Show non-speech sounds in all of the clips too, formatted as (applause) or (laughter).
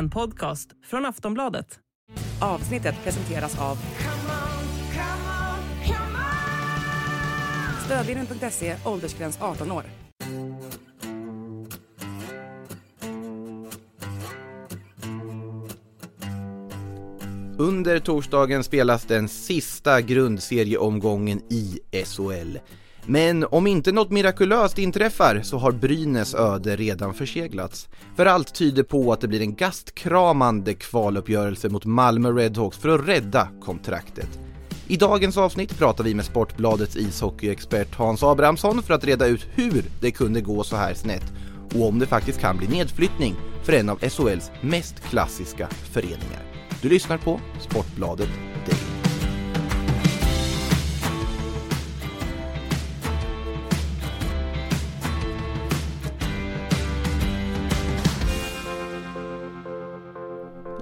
En podcast från Aftonbladet. Avsnittet presenteras av Stödlinjen.se, åldersgräns 18 år. Under torsdagen spelas den sista grundserieomgången i SHL. Men om inte något mirakulöst inträffar så har Brynäs öde redan förseglats. För allt tyder på att det blir en gastkramande kvaluppgörelse mot Malmö Redhawks för att rädda kontraktet. I dagens avsnitt pratar vi med Sportbladets ishockeyexpert Hans Abrahamsson för att reda ut hur det kunde gå så här snett och om det faktiskt kan bli nedflyttning för en av SHLs mest klassiska föreningar. Du lyssnar på Sportbladet Daily.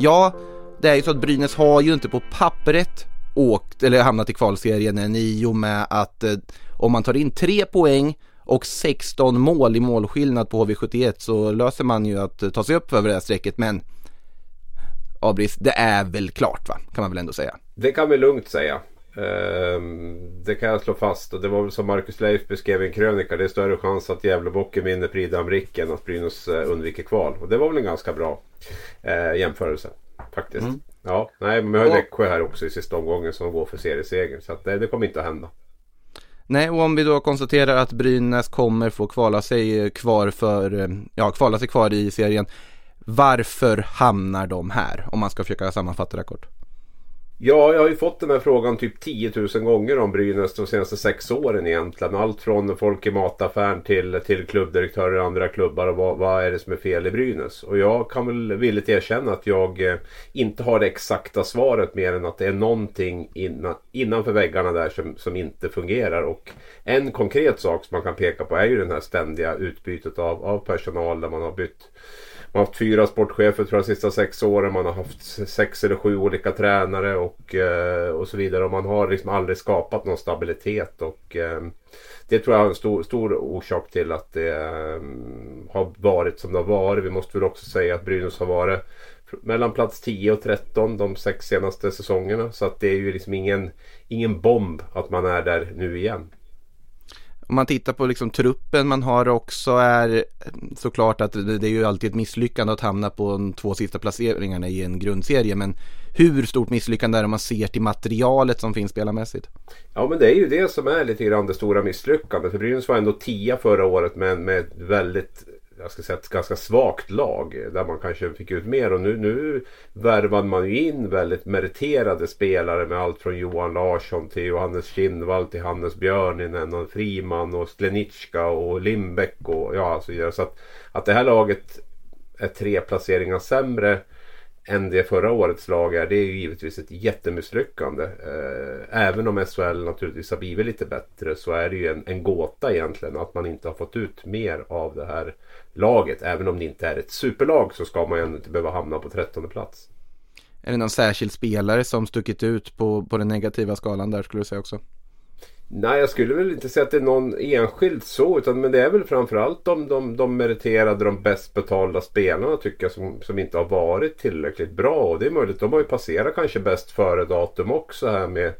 Ja, det är ju så att Brynäs har ju inte på pappret åkt eller hamnat i kvalserien än i och med att eh, om man tar in tre poäng och 16 mål i målskillnad på HV71 så löser man ju att eh, ta sig upp över det här strecket men Abris, det är väl klart va? Kan man väl ändå säga. Det kan vi lugnt säga. Ehm, det kan jag slå fast och det var väl som Marcus Leif beskrev i en krönika. Det är större chans att Gävlebocken vinner Prix d'Amérique än att Brynäs eh, undviker kval. Och det var väl en ganska bra eh, jämförelse faktiskt. Mm. Ja, nej, men vi har ju Växjö här också i sista omgången som går för serieseger. Så att, nej, det kommer inte att hända. Nej, och om vi då konstaterar att Brynäs kommer få kvala sig kvar för, eh, ja, kvala sig kvar i serien. Varför hamnar de här? Om man ska försöka sammanfatta det kort. Ja, jag har ju fått den här frågan typ 10 000 gånger om Brynäs de senaste sex åren egentligen. Allt från folk i mataffären till, till klubbdirektörer i andra klubbar och vad, vad är det som är fel i Brynäs? Och jag kan väl villigt erkänna att jag eh, inte har det exakta svaret mer än att det är någonting innan, innanför väggarna där som, som inte fungerar. Och en konkret sak som man kan peka på är ju det här ständiga utbytet av, av personal där man har bytt man har haft fyra sportchefer tror jag de sista sex åren. Man har haft sex eller sju olika tränare och, eh, och så vidare. Och man har liksom aldrig skapat någon stabilitet. Och eh, det tror jag är en stor, stor orsak till att det eh, har varit som det har varit. Vi måste väl också säga att Brynäs har varit mellan plats 10 och 13 de sex senaste säsongerna. Så att det är ju liksom ingen, ingen bomb att man är där nu igen om man tittar på liksom truppen man har också är såklart att det, är ju alltid ett misslyckande att hamna på de två sista placeringarna i en grundserie. Men hur stort misslyckande är det om man ser till materialet som finns spelarmässigt? Ja men det är ju det som är lite grann det stora misslyckandet. För Brynäs var ändå tia förra året med, med väldigt jag ska säga ett ganska svagt lag eh, där man kanske fick ut mer och nu, nu värvade man ju in väldigt meriterade spelare med allt från Johan Larsson till Johannes Kinnvall till Hannes Björninen och Friman och Slenicka och Lindbäck och ja så vidare. Så att, att det här laget är tre placeringar sämre än det förra årets lag är. Det är ju givetvis ett jättemisslyckande. Eh, även om SHL naturligtvis har blivit lite bättre så är det ju en, en gåta egentligen att man inte har fått ut mer av det här laget. Även om det inte är ett superlag så ska man ju inte behöva hamna på trettonde plats. Är det någon särskild spelare som stuckit ut på, på den negativa skalan där skulle du säga också? Nej, jag skulle väl inte säga att det är någon enskild så. Utan, men det är väl framförallt de, de, de meriterade, de bäst betalda spelarna tycker jag som, som inte har varit tillräckligt bra. Och det är möjligt, de har ju passerat kanske bäst före datum också här med,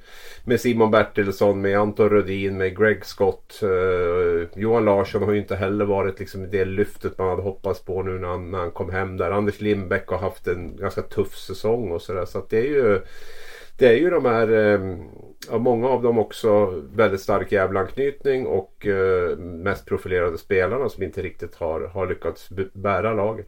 med Simon Bertilsson, med Anton Rödin, med Greg Scott. Eh, Johan Larsson har ju inte heller varit liksom det lyftet man hade hoppats på nu när han, när han kom hem där. Anders Lindbäck har haft en ganska tuff säsong och sådär. Så att det är ju det är ju de här, eh, många av dem också väldigt stark jävlanknytning och eh, mest profilerade spelarna som inte riktigt har, har lyckats bära laget.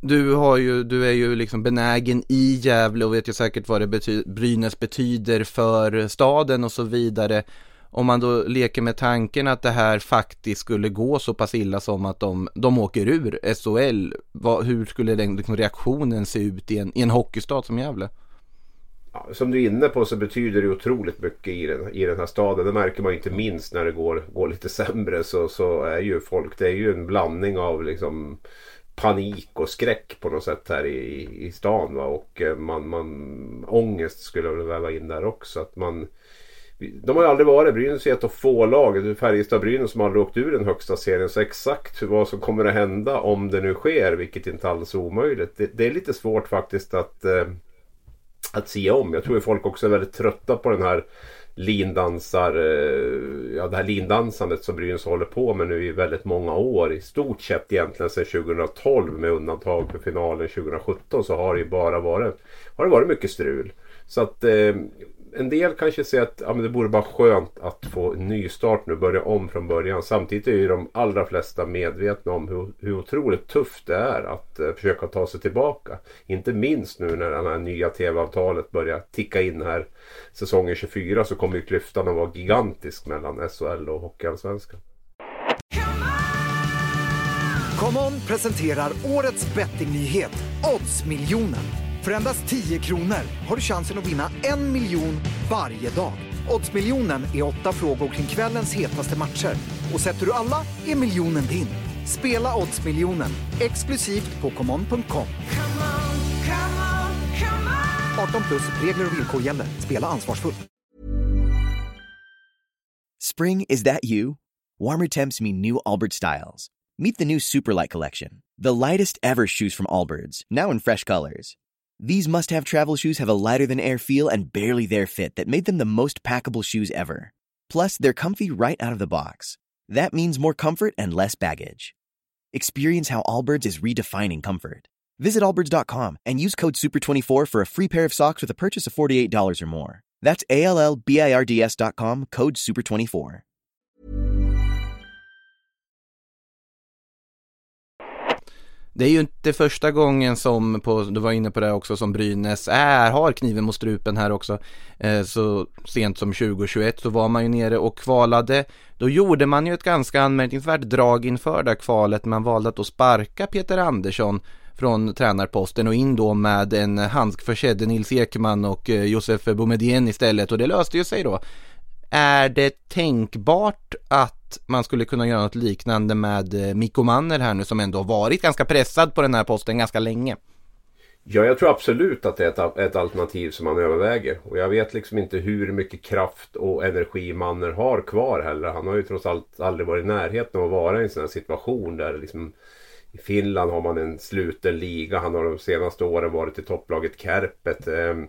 Du, har ju, du är ju liksom benägen i Gävle och vet ju säkert vad det bety Brynäs betyder för staden och så vidare. Om man då leker med tanken att det här faktiskt skulle gå så pass illa som att de, de åker ur SHL. Vad, hur skulle den liksom, reaktionen se ut i en, i en hockeystad som Gävle? Som du är inne på så betyder det otroligt mycket i den, i den här staden. Det märker man inte minst när det går, går lite sämre. Så, så är ju folk, det är ju en blandning av liksom panik och skräck på något sätt här i, i stan. Va? Och eh, man, man, ångest skulle jag väl väva in där också. Att man, de har ju aldrig varit, Brynäs är ett av få lag, Färjestad-Brynäs som aldrig åkt ur den högsta serien. Så exakt vad som kommer att hända om det nu sker, vilket inte alls är omöjligt. Det, det är lite svårt faktiskt att, eh, att se om. Jag tror att folk också är väldigt trötta på den här lindansar, eh, ja det här lindansandet som Brynäs håller på med nu i väldigt många år. I stort sett egentligen sedan 2012 med undantag för finalen 2017 så har det ju bara varit, har det varit mycket strul. Så att eh, en del kanske säger att ja, men det vore bara skönt att få en nystart nu, börja om från början. Samtidigt är ju de allra flesta medvetna om hur, hur otroligt tufft det är att uh, försöka ta sig tillbaka. Inte minst nu när det här nya tv-avtalet börjar ticka in här säsongen 24 så kommer ju klyftan att vara gigantisk mellan SHL och Hockeyallsvenskan. Come on presenterar årets bettingnyhet, Oddsmiljonen. För endast 10 kronor har du chansen att vinna en miljon varje dag. Oddsmiljonen är åtta frågor kring kvällens hetaste matcher. Och sätter du alla är miljonen din. Spela Oddsmiljonen exklusivt på common.com. 18 plus, regler och villkor gäller. Spela ansvarsfullt. Spring, is that you? Warmer temps mean new Albert styles. Meet the new Superlight Collection, the lightest ever shoes from Allbirds, now in fresh colors. These must have travel shoes have a lighter than air feel and barely there fit that made them the most packable shoes ever. Plus, they're comfy right out of the box. That means more comfort and less baggage. Experience how Allbirds is redefining comfort. Visit allbirds.com and use code SUPER24 for a free pair of socks with a purchase of $48 or more. That's A L L B I R D S.com, code SUPER24. Det är ju inte första gången som, på, du var inne på det också, som Brynäs är, har kniven mot strupen här också. Eh, så sent som 2021 så var man ju nere och kvalade. Då gjorde man ju ett ganska anmärkningsvärt drag inför det kvalet. Man valde att då sparka Peter Andersson från tränarposten och in då med en handskförsedd Nils Ekman och eh, Josef Boumedienne istället och det löste ju sig då. Är det tänkbart att man skulle kunna göra något liknande med eh, Mikko Manner här nu som ändå varit ganska pressad på den här posten ganska länge? Ja, jag tror absolut att det är ett, ett, alternativ som man överväger. Och jag vet liksom inte hur mycket kraft och energi Manner har kvar heller. Han har ju trots allt aldrig varit i närheten av att vara i en sån här situation där liksom i Finland har man en sluten liga. Han har de senaste åren varit i topplaget Kärpet. Ehm,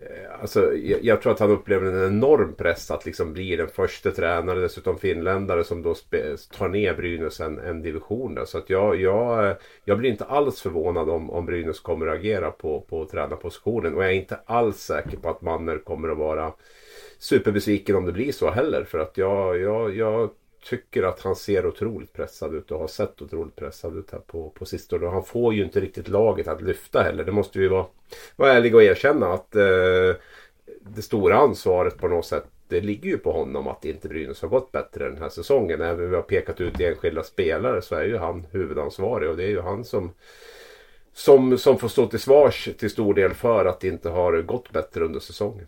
Eh, alltså, jag, jag, tror att han upplever en enorm press att liksom bli den första tränare, dessutom finländare som då spe, tar ner Brynäs en, en division. Där. Så att jag, jag, jag blir inte alls förvånad om, om Brynäs kommer att agera på, på tränarpositionen. Och jag är inte alls säker på att Manner kommer att vara superbesviken om det blir så heller. För att jag, jag, jag tycker att han ser otroligt pressad ut och har sett otroligt pressad ut här på, på sistone. Och han får ju inte riktigt laget att lyfta heller. Det måste vi vara, vara ärliga och erkänna att eh, det stora ansvaret på något sätt det ligger ju på honom att inte Brynäs har gått bättre den här säsongen. Även om vi har pekat ut enskilda spelare så är ju han huvudansvarig och det är ju han som som, som får stå till svars till stor del för att det inte har gått bättre under säsongen.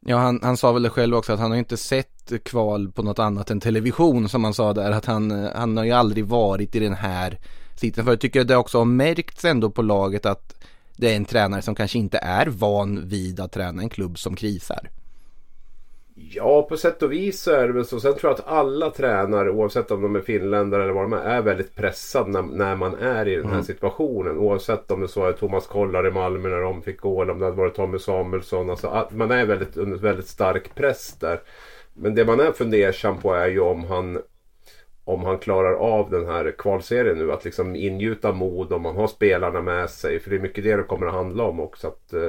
Ja, han, han sa väl det själv också att han har inte sett kval på något annat än television som han sa där. Att han, han har ju aldrig varit i den här sitsen. För jag tycker det också har märkts ändå på laget att det är en tränare som kanske inte är van vid att träna en klubb som krisar. Ja, på sätt och vis så är det väl så. Sen tror jag att alla tränare, oavsett om de är finländare eller vad de är, är väldigt pressade när, när man är i den här mm. situationen. Oavsett om det så är Thomas Kollar i Malmö när de fick gå eller om det hade varit Tommy Samuelsson. Alltså, man är väldigt, under väldigt stark press där. Men det man är fundersam på är ju om han om han klarar av den här kvalserien nu. Att liksom ingjuta mod om man har spelarna med sig. För det är mycket det det kommer att handla om också. Att, eh,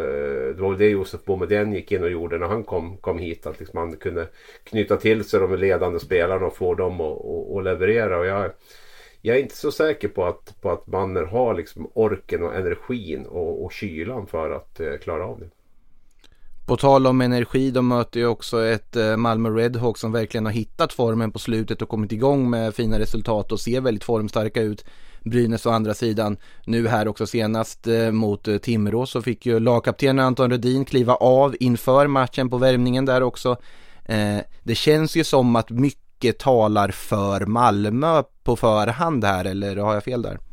det var det Josef Boumedienne gick in och gjorde när han kom, kom hit. Att liksom han kunde knyta till sig de ledande spelarna och få dem att, leverera. Och jag, jag är inte så säker på att, på att Manner har liksom orken och energin och, och kylan för att eh, klara av det. På tal om energi, de möter ju också ett eh, Malmö Redhawks som verkligen har hittat formen på slutet och kommit igång med fina resultat och ser väldigt formstarka ut. Brynäs å andra sidan. Nu här också senast eh, mot eh, Timrå så fick ju lagkaptenen Anton Rudin kliva av inför matchen på värmningen där också. det känns ju som att mycket talar för Malmö på förhand här eller har jag fel där?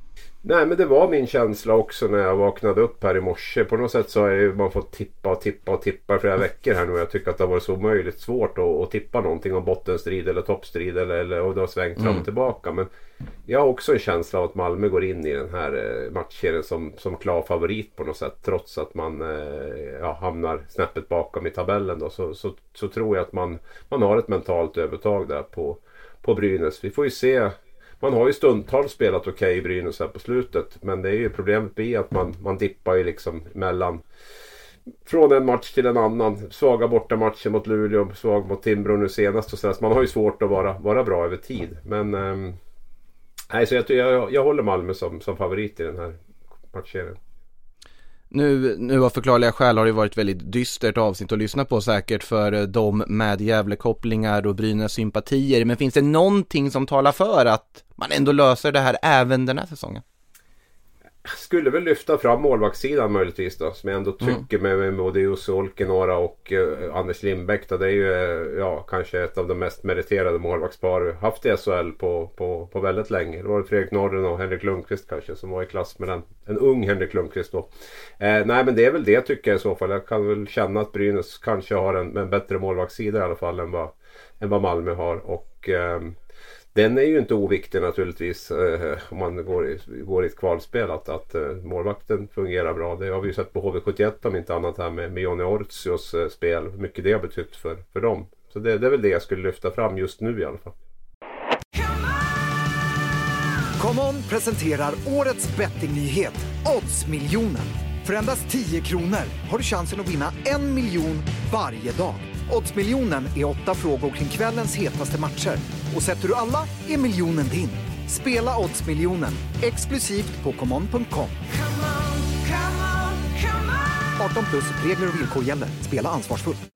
Nej men det var min känsla också när jag vaknade upp här i morse. På något sätt så har man fått tippa och tippa och tippa flera veckor här nu. Jag tycker att det har varit så omöjligt svårt att, att tippa någonting om bottenstrid eller toppstrid. Eller, eller, och det har svängt fram och mm. tillbaka. Men jag har också en känsla av att Malmö går in i den här eh, matchserien som, som klar favorit på något sätt. Trots att man eh, ja, hamnar snäppet bakom i tabellen då. Så, så, så tror jag att man, man har ett mentalt övertag där på, på Brynäs. Vi får ju se man har ju stundtals spelat okej okay i Brynäs här på slutet. Men det är ju problemet blir att man, man dippar ju liksom mellan från en match till en annan. Svaga bortamatcher mot Luleå, svag mot Timbro nu senast. Och så, man har ju svårt att vara, vara bra över tid. Men um, nej, så jag, jag, jag håller Malmö som, som favorit i den här matchserien. Nu, nu av förklarliga skäl har det varit väldigt dystert avsnitt att lyssna på säkert för eh, de med Gävlekopplingar och Brynäs sympatier. Men finns det någonting som talar för att man ändå löser det här även den här säsongen? Skulle väl lyfta fram målvaktssidan möjligtvis då. Som jag ändå mm. tycker mm. med, med både Jussi Olkinora och uh, Anders Lindbäck. Då, det är ju uh, ja, kanske ett av de mest meriterade målvaktspar haft i SHL på, på, på väldigt länge. Det var Fredrik Norren och Henrik Lundqvist kanske som var i klass med den. En ung Henrik Lundqvist då. Uh, nej men det är väl det tycker jag i så fall. Jag kan väl känna att Brynäs kanske har en, en bättre målvaktssida i alla fall än vad, än vad Malmö har. Och um, den är ju inte oviktig naturligtvis eh, om man går i, går i ett kvalspel att, att eh, målvakten fungerar bra. Det har vi ju sett på HV71 om inte annat här med, med Johnny Ortius eh, spel. Hur mycket det har betytt för, för dem. Så det, det är väl det jag skulle lyfta fram just nu i alla fall. Come on presenterar årets bettingnyhet, Oddsmiljonen. För endast 10 kronor har du chansen att vinna en miljon varje dag. Oddsmiljonen är åtta frågor kring kvällens hetaste matcher. Och sätter du alla är miljonen din. Spela Oddsmiljonen exklusivt på common.com. 18 plus regler och villkor gäller. Spela ansvarsfullt.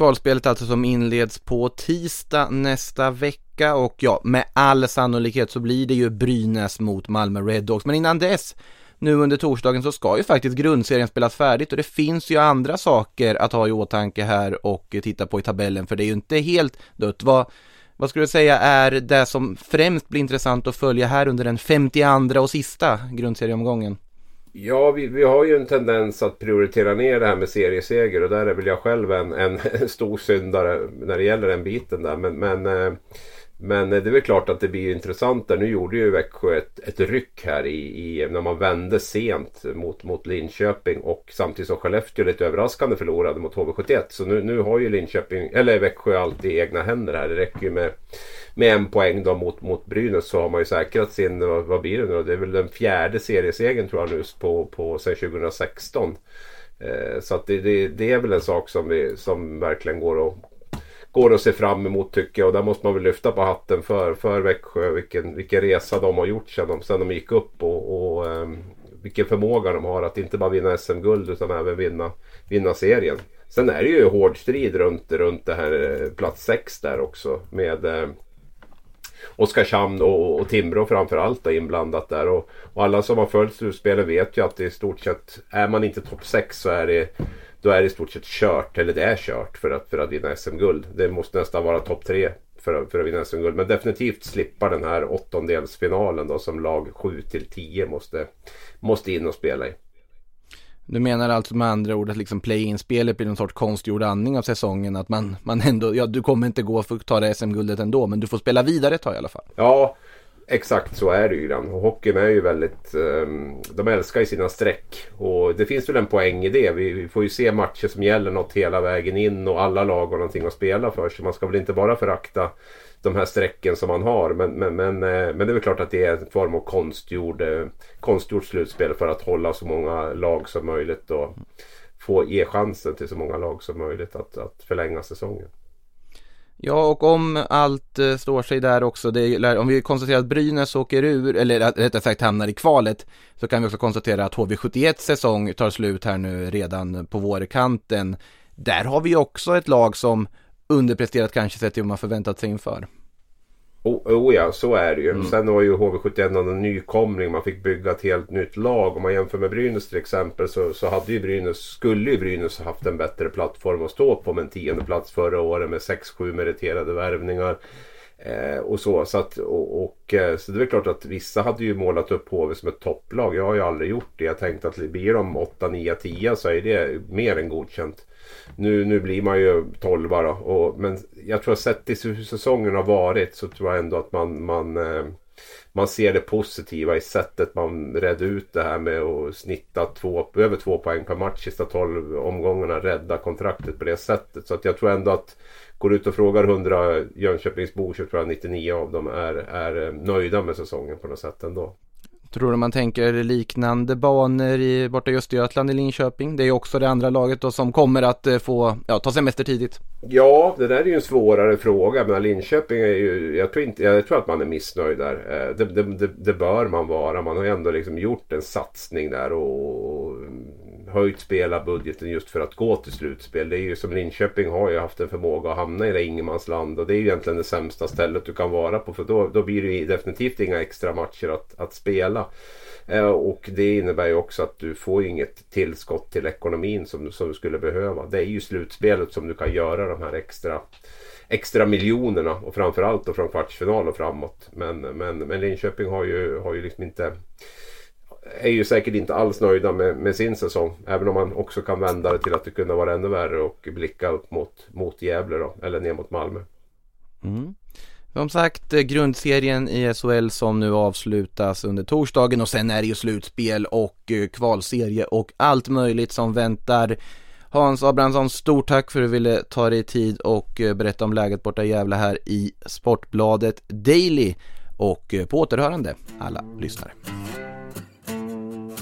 Kvalspelet alltså som inleds på tisdag nästa vecka och ja, med all sannolikhet så blir det ju Brynäs mot Malmö Redhawks. Men innan dess, nu under torsdagen så ska ju faktiskt grundserien spelas färdigt och det finns ju andra saker att ha i åtanke här och titta på i tabellen för det är ju inte helt dött. Vad, vad skulle du säga är det som främst blir intressant att följa här under den 52 och sista grundserieomgången? Ja, vi, vi har ju en tendens att prioritera ner det här med serieseger och där är väl jag själv en, en (laughs) stor syndare när det gäller den biten där. Men, men, eh, men eh, det är väl klart att det blir intressant där. Nu gjorde ju Växjö ett, ett ryck här i, i, när man vände sent mot, mot Linköping och samtidigt som Skellefteå lite överraskande förlorade mot HV71. Så nu, nu har ju Linköping, eller Växjö alltid egna händer här. Det räcker ju med med en poäng då mot, mot Brynäs så har man ju säkrat sin, vad, vad blir det nu Det är väl den fjärde seriesegern tror jag nu på, på sen 2016. Eh, så att det, det, det, är väl en sak som, vi, som verkligen går att, går att se fram emot tycker jag. Och där måste man väl lyfta på hatten för, för Växjö. Vilken, vilken resa de har gjort sedan de, sedan de gick upp. Och, och um, vilken förmåga de har att inte bara vinna SM-guld utan även vinna, vinna serien. Sen är det ju hård strid runt, runt det här eh, plats 6 där också. Med eh, Oskarshamn och, och Timrå framförallt inblandat där. Och, och, alla som har följt slutspelet vet ju att det i stort sett, är man inte topp 6 så är det då är det i stort sett kört, eller det är kört för att, för att vinna SM-guld. Det måste nästan vara topp 3 för, för att vinna SM-guld. Men definitivt slippa den här åttondelsfinalen då som lag 7 till 10 måste, måste in och spela i. Du menar alltså med andra ord att liksom play-in-spelet blir någon sorts konstgjord andning av säsongen? Att man, man ändå, ja du kommer inte gå för att ta det SM-guldet ändå, men du får spela vidare ett tag i alla fall. Ja, exakt så är det ju grann. Och hockeyn är ju väldigt, ehm, de älskar ju sina streck. Och det finns väl en poäng i det. Vi, får ju se matcher som gäller något hela vägen in och alla lag har någonting att spela för. Så man ska väl inte bara förakta de här strecken som man har. Men, men, men, eh, men det är väl klart att det är en form av konstgjord, eh, konstgjort slutspel för att hålla så många lag som möjligt och få ge chansen till så många lag som möjligt att, att förlänga säsongen. Ja, och om allt eh, står sig där också, det är, om vi konstaterar att Brynäs åker ur, eller rättare sagt hamnar i kvalet, så kan vi också konstatera att HV71 säsong tar slut här nu redan på vårkanten. Där har vi också ett lag som underpresterat kanske sett till vad man förväntat sig inför. Oh, oh ja, så är det ju. Sen var ju HV71 en nykomling. Man fick bygga ett helt nytt lag. Om man jämför med Brynäs till exempel så, så hade ju Brynäs, skulle ju Brynäs haft en bättre plattform att stå på med en tionde plats förra året med 6-7 meriterade värvningar. Eh, och så, så, att, och, och, eh, så det är klart att vissa hade ju målat upp HV som ett topplag. Jag har ju aldrig gjort det. Jag tänkte att blir de 8, 9, 10 så är det mer än godkänt. Nu, nu blir man ju 12 då. Och, men jag tror att sett till hur säsongen har varit så tror jag ändå att man, man, eh, man ser det positiva i sättet man redde ut det här med att snitta två, över två poäng per match sista 12 omgångarna. Rädda kontraktet på det sättet. Så att jag tror ändå att Går du ut och frågar 100 Jönköpingsbor så tror jag 99 av dem är, är eh, nöjda med säsongen på något sätt ändå. Tror du man tänker liknande banor i, borta i Östergötland i Linköping? Det är ju också det andra laget då som kommer att eh, få ja, ta semester tidigt. Ja, det där är ju en svårare fråga. Men Linköping är ju... Jag tror, inte, jag tror att man är missnöjd där. Eh, det, det, det, det bör man vara. Man har ju ändå liksom gjort en satsning där och höjt spelarbudgeten just för att gå till slutspel. Det är ju som Linköping har ju haft en förmåga att hamna i det ingenmansland. Och det är ju egentligen det sämsta stället du kan vara på. För då, då blir det ju definitivt inga extra matcher att, att spela. Eh, och det innebär ju också att du får inget tillskott till ekonomin som, som du skulle behöva. Det är ju slutspelet som du kan göra de här extra extra miljonerna och framförallt då från kvartsfinal och framåt. Men, men, men Linköping har ju, har ju liksom inte är ju säkert inte alls nöjda med, med sin säsong. Även om man också kan vända det till att det kunde vara ännu värre och blicka upp mot, mot Gävle då, eller ner mot Malmö. Mm. Som sagt, eh, grundserien i SHL som nu avslutas under torsdagen och sen är det ju slutspel och eh, kvalserie och allt möjligt som väntar. Hans Abrahamsson, stort tack för att du ville ta dig tid och eh, berätta om läget borta i Gävle här i Sportbladet Daily och på återhörande alla lyssnare.